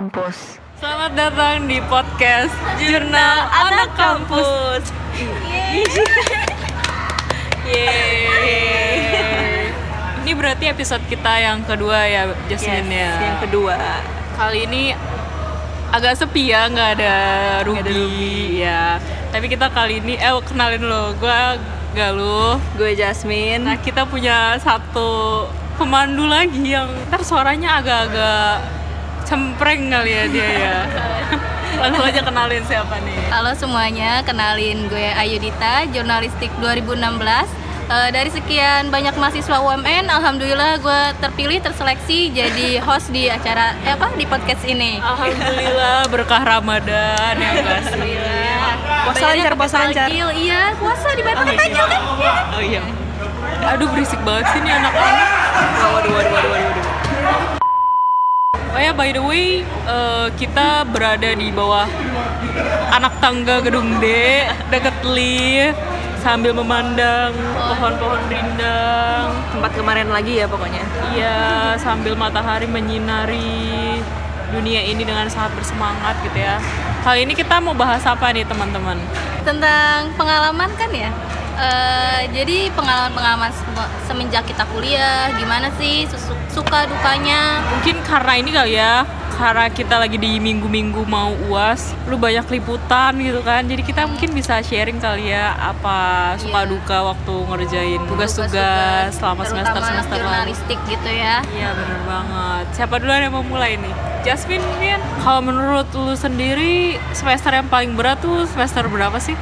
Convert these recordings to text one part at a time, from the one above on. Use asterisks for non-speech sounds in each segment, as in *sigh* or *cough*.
kampus. Selamat datang di podcast Jurnal Anak Kampus. Yeay. Ini berarti episode kita yang kedua ya, Jasmine ya. yang kedua. Kali ini agak sepi ya, nggak ada Ruby, ya. Tapi kita kali ini, eh kenalin lo, gue Galuh. Gue Jasmine. Nah kita punya satu pemandu lagi yang ntar suaranya agak-agak cempreng kali ya dia ya. Langsung aja kenalin siapa nih. Halo semuanya, kenalin gue Ayudita, jurnalistik 2016. Eh, dari sekian banyak mahasiswa UMN, alhamdulillah gue terpilih terseleksi jadi *laughs* host di acara eh, apa di podcast ini. Alhamdulillah *laughs* berkah Ramadan ya sih. Puasa lancar, puasa lancar. Iya, puasa dibayar pakai takjil kan? Iya. Oh iya. Aduh berisik banget sih nih anak-anak. *laughs* Waduh, waduh, waduh, waduh, waduh. Oh ya by the way, eh, kita berada di bawah anak tangga gedung D deket lift sambil memandang pohon-pohon rindang. Tempat kemarin lagi ya pokoknya. Iya, sambil matahari menyinari dunia ini dengan sangat bersemangat gitu ya. Kali ini kita mau bahas apa nih teman-teman? Tentang pengalaman kan ya? Eh, jadi pengalaman-pengalaman se- semenjak kita kuliah, gimana sih suka dukanya? Mungkin karena ini kali ya, karena kita lagi di minggu-minggu mau uas, lu banyak liputan gitu kan. Jadi kita mungkin bisa sharing kali ya apa suka Iya. duka waktu ngerjain tugas-tugas selama terutama semester-semester lalu. jurnalistik gitu ya. Iya bener banget. Siapa duluan yang mau mulai nih? Jasmine mungkin. Kalau menurut lu sendiri semester yang paling berat tuh semester berapa sih?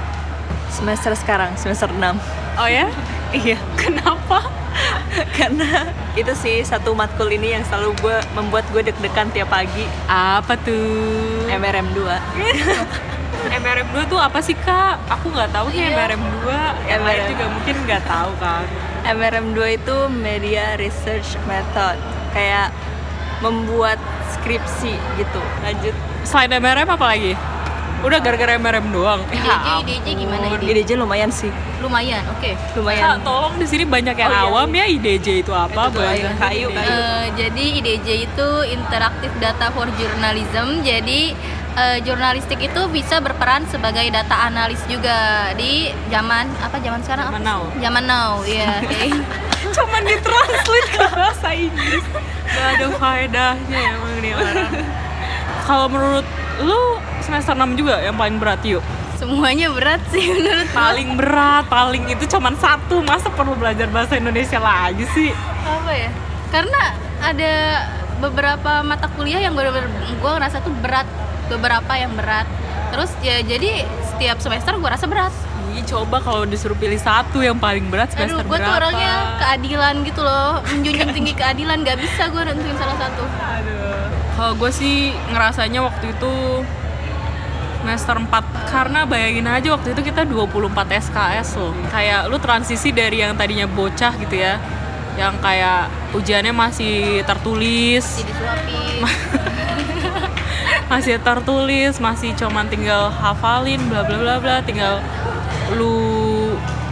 Semester sekarang, semester 6. Oh ya? Iya, Kenapa? *laughs* karena itu sih satu matkul ini yang selalu gue membuat gue deg-degan tiap pagi. Apa tuh? MRM 2. MRM 2 tuh apa sih kak? Aku nggak tahu nih Iya. MRM 2 Yang MRM. juga mungkin nggak tahu kan MRM 2 itu Media Research Method. Kayak membuat skripsi gitu. Lanjut. Selain MRM apa lagi? Udah gara-gara MRM doang IDJ, IDJ gimana IDJ? IDJ lumayan sih. Lumayan, oke. Kak, Lumayan. tolong di sini banyak yang Oh, iya, awam ya IDJ itu apa? Itu kayu, IDJ. kayu. Eh, jadi IDJ itu Interactive Data for Journalism. Jadi eh, jurnalistik itu bisa berperan sebagai data analis juga di zaman apa zaman sekarang? Zaman apa now. Zaman now, iya. *laughs* Oke. Cuman ditranslate ke bahasa Inggris Gak ada faedahnya emang nih orang *laughs* Kalau menurut lu semester 6 juga yang paling berat yuk? Semuanya berat sih *laughs* menurut. Paling berat, paling itu cuman satu Masa perlu belajar bahasa Indonesia lagi sih? apa ya? Karena ada beberapa mata kuliah yang benar-benar gue ngerasa tuh berat, beberapa yang berat. Terus ya jadi setiap semester gue rasa berat. Ih, coba kalau disuruh pilih satu yang paling berat semester Aduh, gue tuh orangnya keadilan gitu loh, menjunjung tinggi keadilan, gak bisa gue nentuin salah satu. Aduh. Kalau gue sih ngerasanya waktu itu semester 4 karena bayangin aja waktu itu kita 24 SKS loh. Kayak lu transisi dari yang tadinya bocah gitu ya. Yang kayak ujiannya masih tertulis, *laughs* masih tertulis, masih cuman tinggal hafalin bla bla bla bla, tinggal lu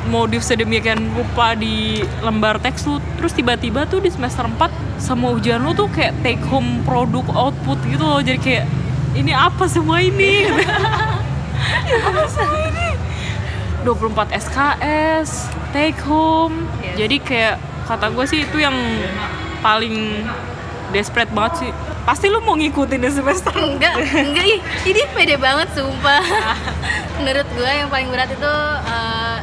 modif sedemikian rupa di lembar teks lu. Terus tiba-tiba tuh di semester 4 semua ujian lu tuh kayak take home produk output gitu loh. Jadi kayak ini apa semua ini? *laughs* Apa semua ini? 24 SKS take home. Yes. jadi kayak kata gue sih itu yang paling desperate banget sih. Pasti lu mau ngikutin di semester. Enggak, enggak ih, ini pede banget sumpah. *laughs* Menurut gue yang paling berat itu eh,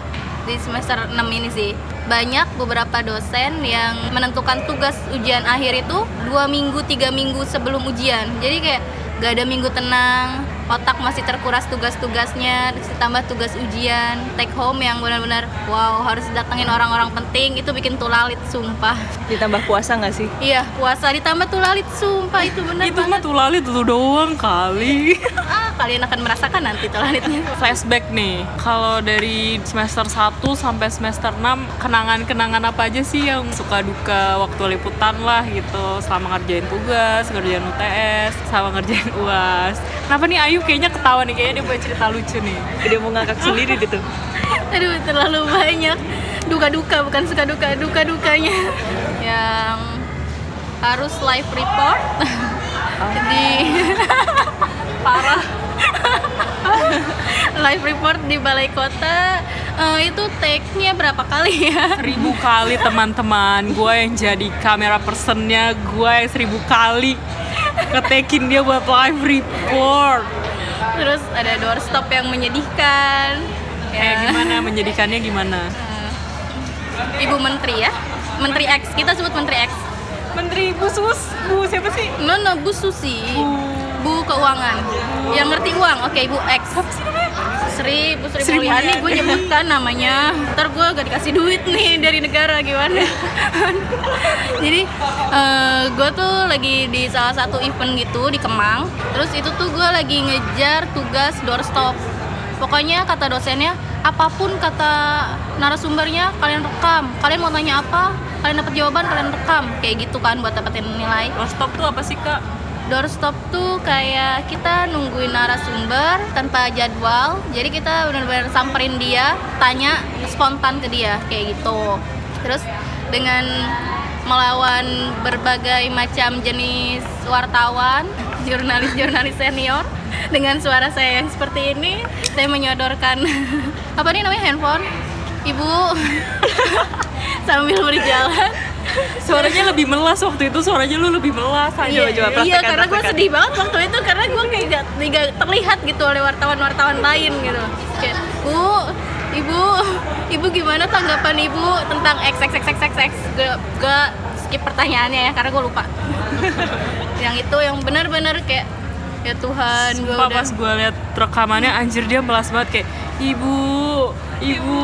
di semester 6 ini sih. Banyak beberapa dosen yang menentukan tugas ujian akhir itu dua minggu tiga minggu sebelum ujian. Jadi kayak gak ada minggu tenang otak masih terkuras tugas-tugasnya ditambah tugas ujian take home yang benar-benar wow harus datengin orang-orang penting itu bikin tulalit sumpah. Ditambah puasa nggak sih? iya puasa ditambah tulalit sumpah itu benar itu mah banget. tuh lalit lu doang kali. Ah kalian akan merasakan nanti tulalitnya. Flashback nih kalau dari semester 1 sampai semester 6 kenangan-kenangan apa aja sih yang suka duka waktu liputan lah gitu? Selama ngerjain tugas ngerjain UTS sama ngerjain UAS kenapa nih Ayu kayaknya ketawa nih kayaknya dia punya cerita lucu nih. Dia mau ngakak sendiri gitu. *laughs* aduh terlalu banyak. Duka-duka bukan suka duka duka-dukanya. Yang harus live report. *laughs* Di *laughs* parah. Live report di balai kota. Eh, itu take-nya berapa kali ya? Seribu kali teman-teman. Gue yang jadi kamera personnya gue yang seribu kali ngetekin dia buat live report terus ada doorstop yang menyedihkan. Kayak gimana? Menjadikannya gimana? Eh, ibu menteri ya. Menteri X. Kita sebut menteri X. Menteri bu sus bu siapa sih? No no Bu Susi. Bu. Keuangan. Yang ngerti uang. Oke ibu X Sri Bu Sri, Sri Mulyani Mulyani. gue nyebutkan namanya. Ntar gue gak dikasih duit nih dari negara gimana? *laughs* Jadi gue tuh lagi di salah satu event gitu di Kemang. Terus itu tuh gue lagi ngejar tugas doorstop. Pokoknya kata dosennya apa pun kata narasumbernya kalian rekam. Kalian mau tanya apa kalian dapat jawaban kalian rekam. Kayak gitu kan buat dapetin nilai. Stop tuh apa sih kak doorstop tuh kayak kita nungguin narasumber tanpa jadwal. Jadi kita benar-benar samperin dia tanya spontan ke dia kayak gitu. Terus dengan melawan berbagai macam jenis wartawan *laughs* jurnalis-jurnalis senior dengan suara saya yang seperti ini saya menyodorkan *laughs* apa nih namanya handphone? Ibu *laughs* sambil berjalan suaranya lebih melas waktu itu suaranya lu lebih melas aja Iya, coba iya praktekan, karena gue praktekan. sedih banget waktu itu karena gue kayak gak, gak terlihat gitu oleh wartawan-wartawan lain gitu. Kayak bu ibu ibu gimana tanggapan ibu tentang x x x x x x? Gak, gak skip pertanyaannya ya karena gue lupa. *laughs* Yang itu yang benar-benar kayak ya Tuhan gue udah pas gue liat rekamannya anjir dia melas banget kayak ibu ibu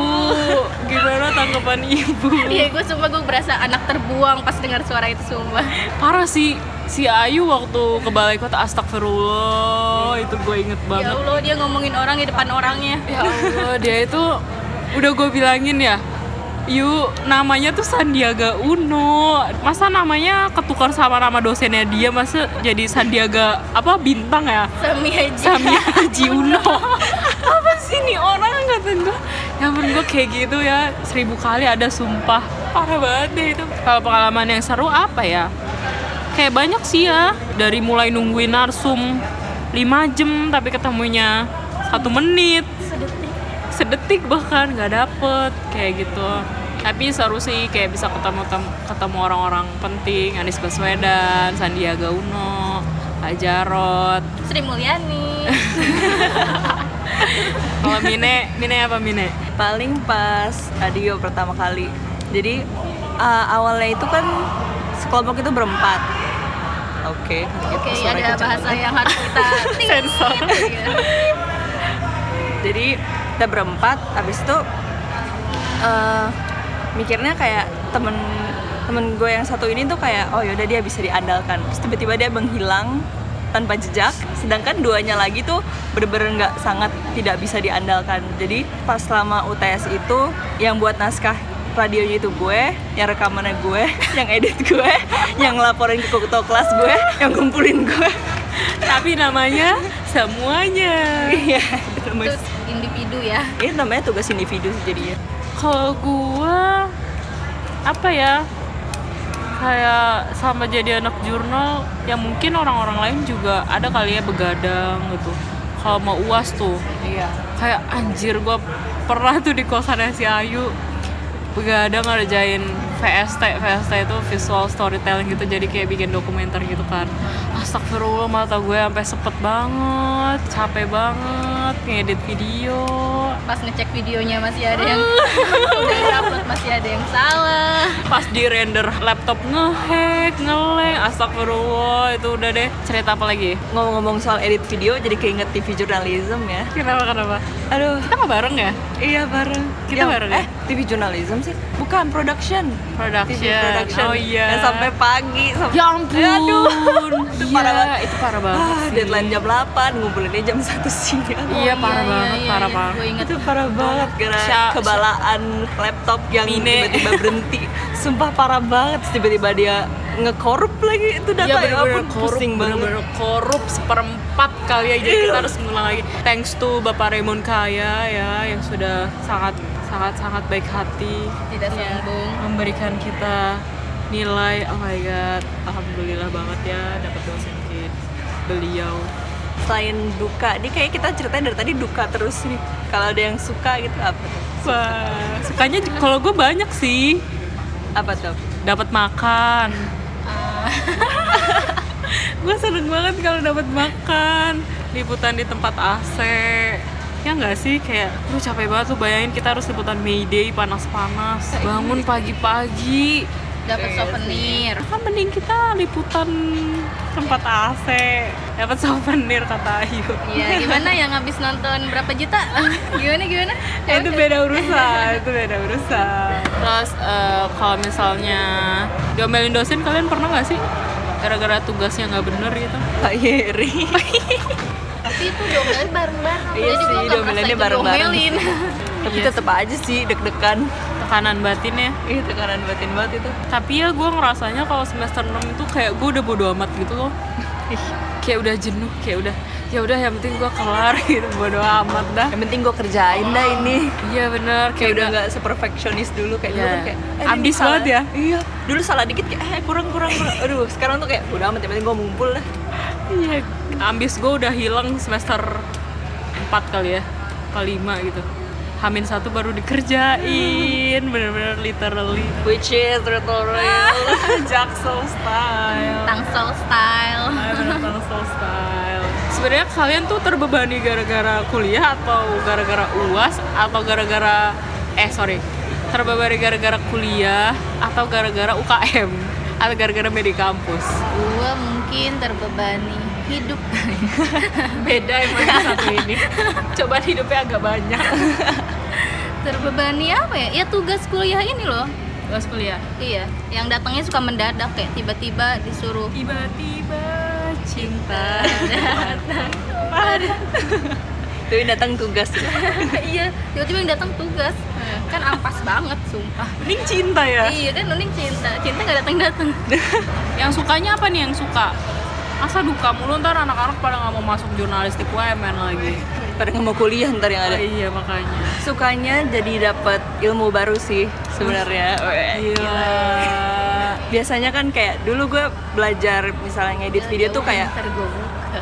gimana tanggapan ibu? Iya gue sumpah gue berasa anak terbuang pas dengar suara itu sumpah. Parah sih si Ayu waktu ke balai kota astagfirullah itu gue inget ya banget. Allah dia ngomongin orang di depan orangnya. Ya Allah dia itu udah gue bilangin ya Yu namanya tuh Sandiaga Uno. Masa namanya ketukar sama nama dosennya dia masa jadi Sandiaga apa bintang ya? Sami Haji. Samia *laughs* Haji Uno. Apa sih nih orang kata gue ya ampun gue kayak gitu ya seribu kali ada sumpah. Parah banget deh itu. Kalau pengalaman yang seru apa ya? Kayak banyak sih ya dari mulai nungguin narsum 5 jam tapi ketemunya satu menit. Sedetik bahkan nggak dapet kayak gitu tapi seru sih kayak bisa ketemu tem- ketemu orang-orang penting Anies Baswedan Sandiaga Uno Pak Jarot Sri Mulyani. *laughs* Kalau Mine, Mine apa Mine? paling pas radio pertama kali. Jadi uh, awalnya itu kan sekelompok itu berempat. Oke Oke, Suara ada bahasa yang harus kita *laughs* Sensor. *laughs* Jadi kita berempat habis itu eh, mikirnya kayak temen temen gue yang satu ini tuh kayak oh yaudah dia bisa diandalkan terus tiba-tiba dia menghilang tanpa jejak sedangkan duanya lagi tuh bener-bener nggak sangat tidak bisa diandalkan jadi pas selama UTS itu yang buat naskah radionya itu gue, yang rekamannya gue, *laughs* yang edit gue, yang laporin ke ketua kelas gue, yang ngumpulin gue. *laughs* Tapi namanya semuanya. Iya, itu individu ya. ini namanya tugas individu sih jadinya. Kalau gua apa ya? Kayak sama jadi anak jurnal yang mungkin orang-orang lain juga ada kali ya begadang gitu. Kalau mau uas tuh Iya. kayak anjir gua pernah tuh di kosannya si Ayu begadang ngerjain VST VST itu visual storytelling gitu jadi kayak bikin dokumenter gitu kan. Astagfirullah mata gue sampai sepet banget capek banget ngedit video. Pas ngecek videonya masih ada yang *laughs* udah upload masih ada yang salah. pas di render laptop ngehack ngeleng astagfirullah itu udah deh. Cerita apa lagi? Ngomong-ngomong soal edit video, jadi keinget TV journalism ya. kenapa kenapa Aduh, kita nggak bareng ya iya bareng. Kita bareng ya? Eh, TV journalism sih? Bukan, production. production, TV production. oh iya Yang sampai pagi. Sampai... ya ampun Aduh, *laughs* itu Iya, parah banget. itu parah banget Ah, sih. deadline jam 8, ngumpulinnya jam 1 siang. Iya, parah banget, parah banget. Gue inget Itu parah banget karena Sya- kebalaan laptop yang tiba-tiba berhenti. *laughs* Sumpah parah banget. Tiba-tiba dia ngekorup lagi itu data Iya ya bener-bener ampun korup, pusing banget. bener-bener korup seperempat kali aja Iya. kita harus ngulang lagi. Thanks to Bapak Raymond Kaya ya yang sudah sangat sangat sangat baik hati tidak sombong. memberikan kita nilai. Oh my god, alhamdulillah banget ya dapat dosen kids. beliau Selain duka, ini kayak kita ceritain dari tadi duka terus nih. Kalau ada yang suka gitu apa tuh? Wah, sukanya kalau gue banyak sih Apa tuh? dapat makan *laughs* gue seneng banget kalau dapat makan liputan di tempat AC ya nggak sih? Kayak lu capek banget tuh bayangin kita harus liputan Mayday panas-panas. Bangun pagi-pagi dapat souvenir kan mending kita liputan tempat AC dapat souvenir kata Ayu Iya, gimana yang habis nonton berapa juta? *laughs* gimana gimana? Ya, itu beda urusan itu beda urusan terus eh, kalau misalnya diomelin dosen kalian pernah nggak sih gara-gara tugasnya nggak bener gitu Pak Yeri. *laughs* Tapi itu diomelin bareng-bareng. Iya sih, diomelinnya bareng-bareng. Tapi Iya tetap aja sih deg-degan. Tekanan batin ya Iya tekanan batin banget itu. tapi ya gue ngerasanya kalau semester 6 itu kayak gue udah bodo amat gitu loh kayak udah jenuh kayak udah ya udah yang penting gue kelar *laughs* gitu bodo amat dah Yang penting gue kerjain dah ini. iya bener Kayak udah nggak seperfeksionis dulu kayak dulu Iya. kan kayak eh, Ambis banget ya? Iya. Dulu salah dikit kayak eh kurang kurang kurang. *laughs* Aduh, sekarang tuh kayak udah amat yang penting gue ngumpul dah. iya ambis gue udah hilang semester 4 kali ya ke 5 gitu Hamin satu baru dikerjain bener-bener literally. Which is Royal. *laughs* Jaksel style. Tangsel style. Bener Tangsel style. *laughs* Sebenarnya kalian tuh terbebani gara-gara kuliah atau gara-gara uas atau gara-gara eh sorry. Terbebani gara-gara kuliah atau gara-gara UKM atau gara-gara media kampus? Gua mungkin terbebani hidup. *laughs* beda emang yang satu ini cobaan hidupnya agak banyak terbebani apa ya? Ya tugas kuliah ini loh. pas kuliah Iya, yang datangnya suka mendadak kayak tiba-tiba disuruh tiba-tiba cinta Tuh datang tugas. *laughs* iya, tiba-tiba yang datang tugas. Kan ampas banget, sumpah. mending cinta ya Iya kan mending cinta. Cinta gak datang-datang. *laughs* yang sukanya apa nih yang suka masa duka mulu ntar anak-anak pada nggak mau masuk jurnalistik UMN lagi Pada nggak mau kuliah ntar yang oh, ada. iya makanya Sukanya jadi dapat ilmu baru sih sebenarnya. *laughs* Gila. Biasanya kan kayak dulu gue belajar misalnya ngedit video tuh kayak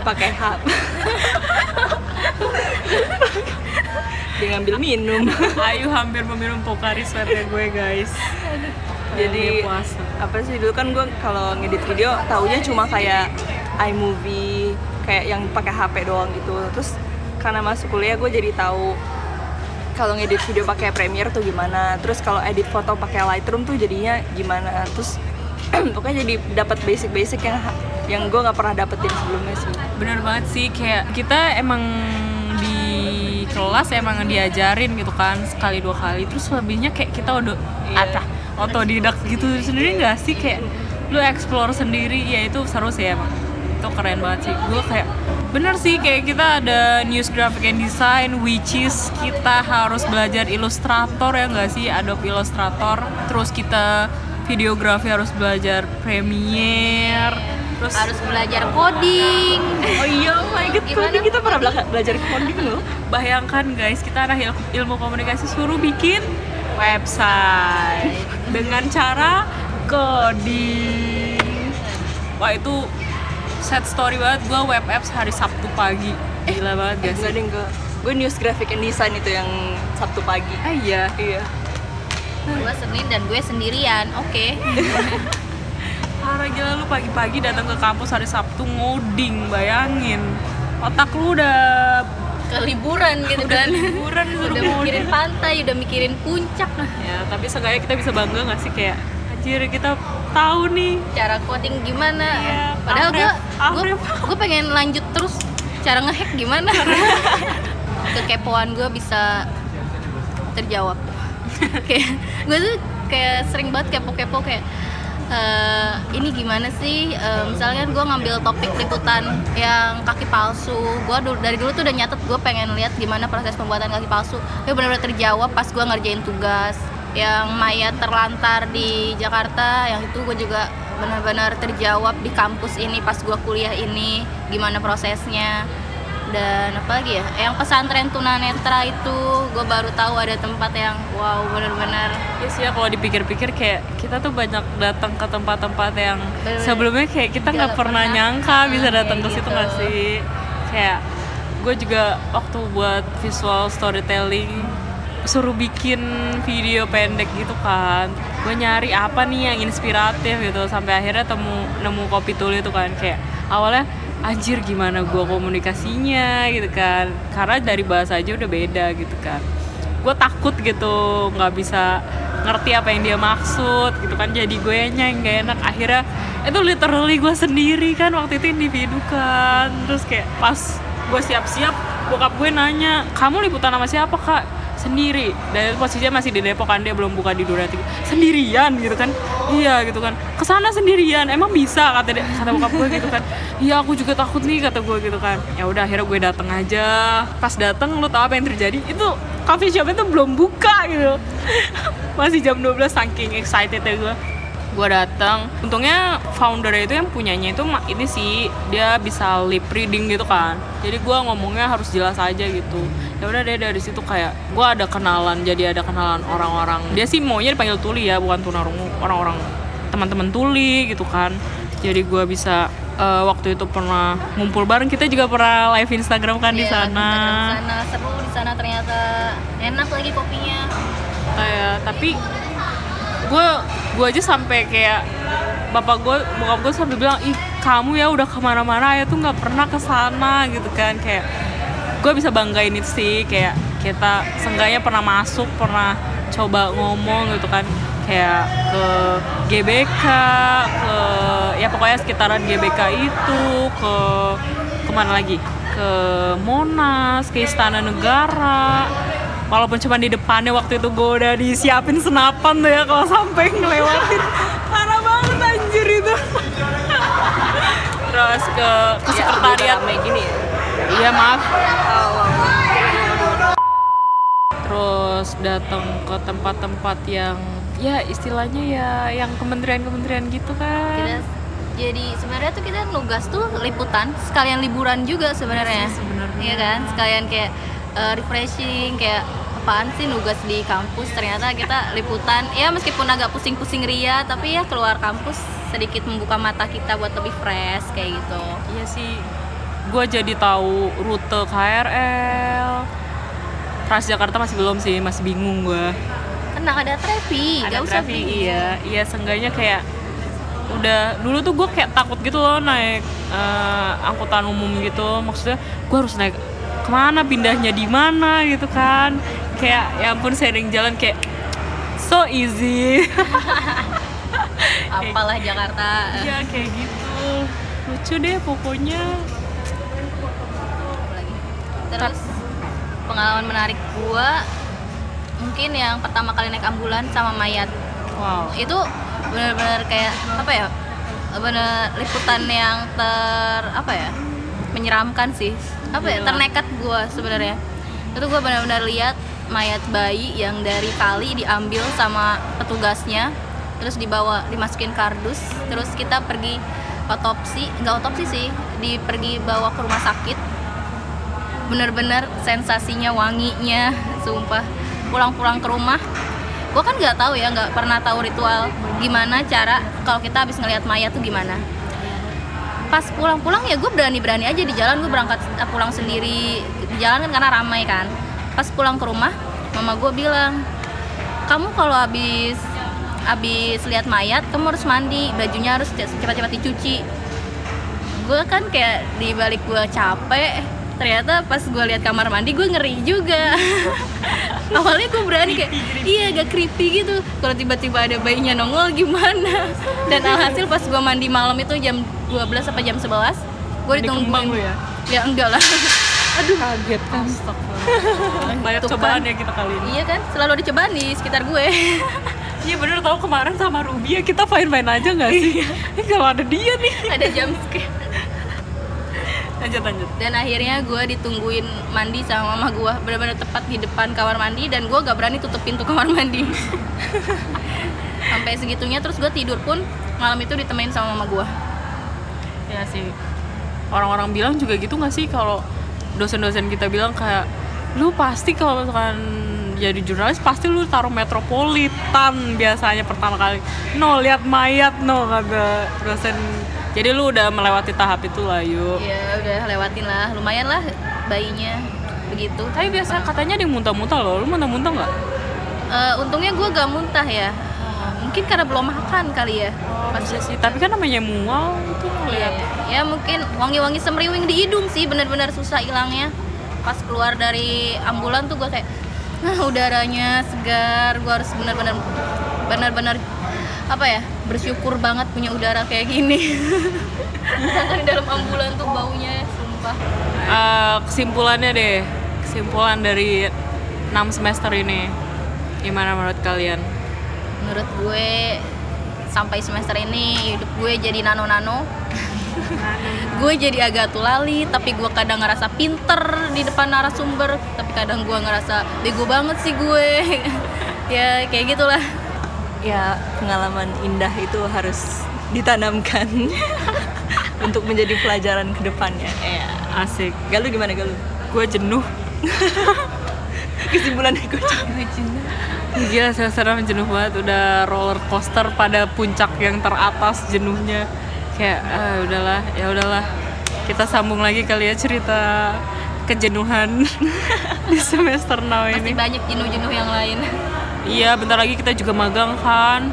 pakai hap. Dia ngambil minum. Ayu hampir meminum Pocari Sweatnya gue guys Jadi puasa apa sih dulu kan gue kalau ngedit video taunya cuma kayak iMovie kayak yang pakai HP doang gitu. Terus karena masuk kuliah gue jadi tahu kalau ngedit video pakai Premiere tuh gimana. Terus kalau edit foto pakai Lightroom tuh jadinya gimana. Terus *clears throat* pokoknya jadi dapat basic-basic yang yang gue nggak pernah dapetin sebelumnya sih. bener banget sih kayak kita emang di kelas emang diajarin gitu kan sekali dua kali terus lebihnya kayak kita udah Iya. acah otodidak gitu sendiri nggak sih kayak lu explore sendiri ya itu seru sih emang itu keren banget sih gue kayak bener sih kayak kita ada news graphic and design which is kita harus belajar Illustrator ya nggak sih Adobe Illustrator terus kita videografi harus belajar Premiere terus harus belajar coding. Oh iya, oh my god, Gimana? coding kita pernah bela- belajar coding loh. Bayangkan guys, kita anak il- ilmu komunikasi suruh bikin website dengan cara coding. Wah itu set story banget gue web apps hari Sabtu pagi. Gila banget Eh, guys. enggak deh, enggak. Gue news graphic and design itu yang Sabtu pagi. Ah iya. Iya. Gua Senin dan gue sendirian. Oke. *laughs* Parah gila lu pagi-pagi datang ke kampus hari Sabtu ngoding, bayangin. Otak lu udah Ke liburan gitu kan. liburan suruh udah mikirin pantai, udah mikirin puncak. Ya, tapi seenggaknya kita bisa bangga gak sih kayak anjir kita tahu nih Cara coding gimana? Iya, Padahal gue Afrif, gue pengen lanjut terus cara ngehack gimana? *laughs* Kekepoan gue bisa terjawab. *laughs* kayak gue tuh kayak sering banget kepo-kepo kayak eh, ini gimana sih Eh, misalnya gue ngambil topik liputan yang kaki palsu gue dulu dari dulu tuh udah nyatet gue pengen lihat gimana proses pembuatan kaki palsu ya benar-benar terjawab pas gue ngerjain tugas yang mayat terlantar di Jakarta yang itu gue juga benar-benar terjawab di kampus ini pas gue kuliah ini gimana prosesnya dan apa lagi ya yang pesantren tunanetra itu gue baru tahu ada tempat yang wow bener-bener ya sih ya kalau dipikir-pikir kayak kita tuh banyak datang ke tempat-tempat yang Bener-bener sebelumnya kayak kita nggak pernah pernah. nyangka Ah, bisa datang ke kayak situ gitu. nggak sih kayak gue juga waktu buat visual storytelling suruh bikin video pendek gitu kan. Gue nyari apa nih yang inspiratif gitu. Sampai akhirnya temu nemu kopi tuli itu kan. Kayak awalnya anjir gimana gue komunikasinya? gitu kan. Karena dari bahasa aja udah beda gitu kan. Gue takut gitu nggak bisa ngerti apa yang dia maksud gitu kan. Jadi gue yang gak enak. Akhirnya itu literally gue sendiri kan waktu itu individu kan. Terus kayak pas gue siap-siap bokap gue nanya kamu liputan sama siapa kak sendiri. Dan itu posisinya masih di Depok kan dia belum buka di Duren Tiga. Sendirian gitu kan? Iya gitu kan. Ke sana sendirian emang bisa kata dia, kata bokap gue gitu kan. Iya aku juga takut nih kata gue gitu kan. Ya udah akhirnya gue dateng aja. Pas dateng lo tau apa yang terjadi? Itu coffee shop itu belum buka gitu. *laughs* Masih jam 12 saking excited ya gue gue datang untungnya founder itu yang punyanya itu ini sih dia bisa lip reading gitu kan. Jadi gue ngomongnya harus jelas aja gitu. Ya udah deh dari situ kayak gue ada kenalan jadi ada kenalan orang-orang. Dia sih maunya dipanggil tuli ya bukan tunarungu orang-orang teman-teman tuli gitu kan. Jadi gue bisa eh, waktu itu pernah ngumpul bareng. Kita juga pernah live Instagram kan di Iya, sana. sana. Seru di sana ternyata. Enak lagi kopinya. Kayak tapi gue gue aja sampai kayak bapak gue bokap gue sampai bilang ih kamu ya udah ke mana-mana ya tuh nggak pernah ke sana gitu kan kayak gue bisa banggain itu sih kayak kita seenggaknya pernah masuk pernah coba ngomong gitu kan kayak ke GBK ke ya pokoknya sekitaran GBK itu ke ke mana lagi? Ke Monas ke Istana Negara walaupun cuma di depannya waktu itu gue udah disiapin senapan tuh ya kalau sampai ngelewatin. Parah banget anjir itu. Terus ke ke sekretariat. ramai gini ya? Iya maaf. Terus datang ke tempat-tempat yang ya istilahnya ya yang kementerian-kementerian gitu kan. Kita jadi sebenarnya tuh kita nugas tuh liputan sekalian liburan juga sebenarnya. Iya sebenarnya. iya kan? Sekalian kayak eh, refreshing kayak apaan sih nugas di kampus? Ternyata kita liputan. Ya meskipun agak pusing-pusing ria tapi ya keluar kampus sedikit membuka mata kita buat lebih fresh kayak gitu. Iya sih. Gue jadi tahu rute KRL Transjakarta masih belum sih masih bingung gue tenang ada Trevi ada gak usah traffic bingung. iya. Iya seenggaknya kayak udah dulu tuh gue kayak takut gitu loh naik eh, angkutan umum gitu. Maksudnya gue harus naik ke mana pindahnya di mana gitu kan. Kayak ya ampun sering jalan kayak so easy. *laughs* Apalah Jakarta. Ya kayak gitu. Lucu deh pokoknya. Terus pengalaman menarik gua mungkin yang pertama kali naik ambulan sama mayat. Wow. Itu benar-benar kayak apa ya bener liputan yang ter apa ya menyeramkan sih apa ya ternekat gua sebenarnya. Itu gua benar-benar lihat mayat bayi yang dari kali diambil sama petugasnya terus dibawa dimasukin kardus terus kita pergi otopsi. Nggak otopsi sih di pergi bawa ke rumah sakit. Bener-bener sensasinya wanginya sumpah. Pulang-pulang ke rumah. Gue kan nggak tahu ya nggak pernah tahu ritual gimana cara kalau kita habis ngelihat mayat tuh gimana pas pulang-pulang ya gue berani-berani aja di jalan gue berangkat pulang sendiri di jalan kan karena ramai kan. Pas pulang ke rumah mama gue bilang kamu kalau habis habis lihat mayat kamu harus mandi bajunya harus cepat-cepat dicuci. Gue kan kayak di balik gue capek ternyata pas gue lihat kamar mandi gue ngeri juga. *laughs* Awalnya gue berani kayak iya agak creepy gitu. Kalau tiba-tiba ada bayinya nongol gimana? Dan alhasil pas gue mandi malam itu jam 12 sampai jam 11 gue Di ditungguin ya? ya enggak lah. Aduh kaget. Kan *laughs* banyak Tuh cobaan kan. ya kita kali ini. Iya kan? Selalu ada cobaan di sekitar gue. *laughs* Iya bener tau kemarin sama Ruby ya kita fine-fine aja gak sih? Ini kalau ada dia nih. Ada jam scare lanjut lanjut. Dan akhirnya gue ditungguin mandi sama mama gue benar-benar tepat di depan kamar mandi dan gue gak berani tutup pintu kamar mandi. *laughs* Sampai segitunya terus gue tidur pun malam itu ditemenin sama mama gue ya sih. Orang-orang bilang juga gitu nggak sih kalau dosen-dosen kita bilang kayak lu pasti kalau misalkan jadi jurnalis pasti lu taruh metropolitan biasanya pertama kali. No lihat mayat no kata dosen jadi lu udah melewati tahap itu lah yuk ya udah lewatin lah. Lumayan lah bayinya. Begitu. Tapi biasa katanya ada yang muntah-muntah loh. Lu muntah-muntah nggak? Eh, untungnya gue gak muntah ya. Mungkin karena belum makan kali ya. Pas sih. Tapi kan namanya mual itu Iya, ngeliat iya. ya mungkin wangi-wangi semriwing di hidung sih. Benar-benar susah hilangnya. Pas keluar dari ambulan tuh gue kayak nah udaranya segar. Gue harus benar-benar benar-benar apa ya bersyukur banget punya udara kayak gini. *laughs* Di dalam ambulan tuh baunya sumpah. Eh, kesimpulannya deh kesimpulan dari 6 semester ini gimana menurut kalian? Menurut gue sampai semester ini hidup gue jadi nano-nano. *laughs* Gue jadi agak tulali tapi gue kadang ngerasa pinter di depan narasumber. Tapi kadang gue ngerasa bego banget sih gue. *laughs* Ya kayak gitulah ya pengalaman indah itu harus ditanamkan *laughs* untuk menjadi pelajaran ke depannya ya. Asik. Galu gimana galu gue jenuh. Kesimpulannya gue Gila sekarang jenuh banget. Udah roller coaster pada puncak yang teratas jenuhnya. Kayak ah, udahlah ya udahlah. Kita sambung lagi kali ya cerita kejenuhan *laughs* di semester now masih ini. banyak jenuh-jenuh yang lain iya bentar lagi kita juga magang kan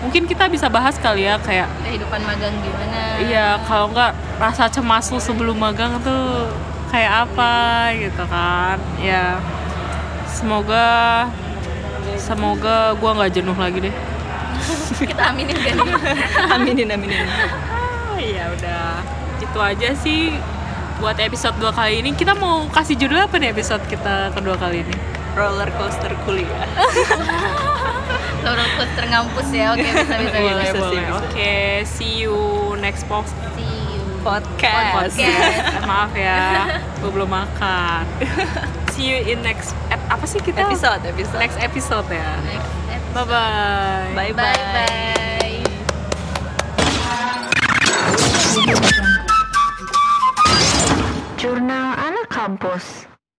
mungkin kita bisa bahas kali ya kayak kehidupan magang gimana? Iya kalau nggak rasa cemas lu sebelum magang tuh kayak apa gitu kan? Ya semoga semoga gua nggak jenuh lagi deh. *laughs* Kita aminin kan? *laughs* Aminin aminin. Ya udah. Itu aja sih buat episode dua kali ini. Kita mau kasih judul apa nih episode kita kedua kali ini roller coaster kuliah. *laughs* Roller coaster ngampus ya oke bisa bisa boleh bisa. boleh bisa. oke. see you next post. See you. Podcast. Podcast. *laughs* maaf ya gue belum makan. *laughs* See you in next ep- apa sih kita? Episode episode. Next episode ya. Next episode. bye bye bye bye bye bye Jurnal Anak Kampus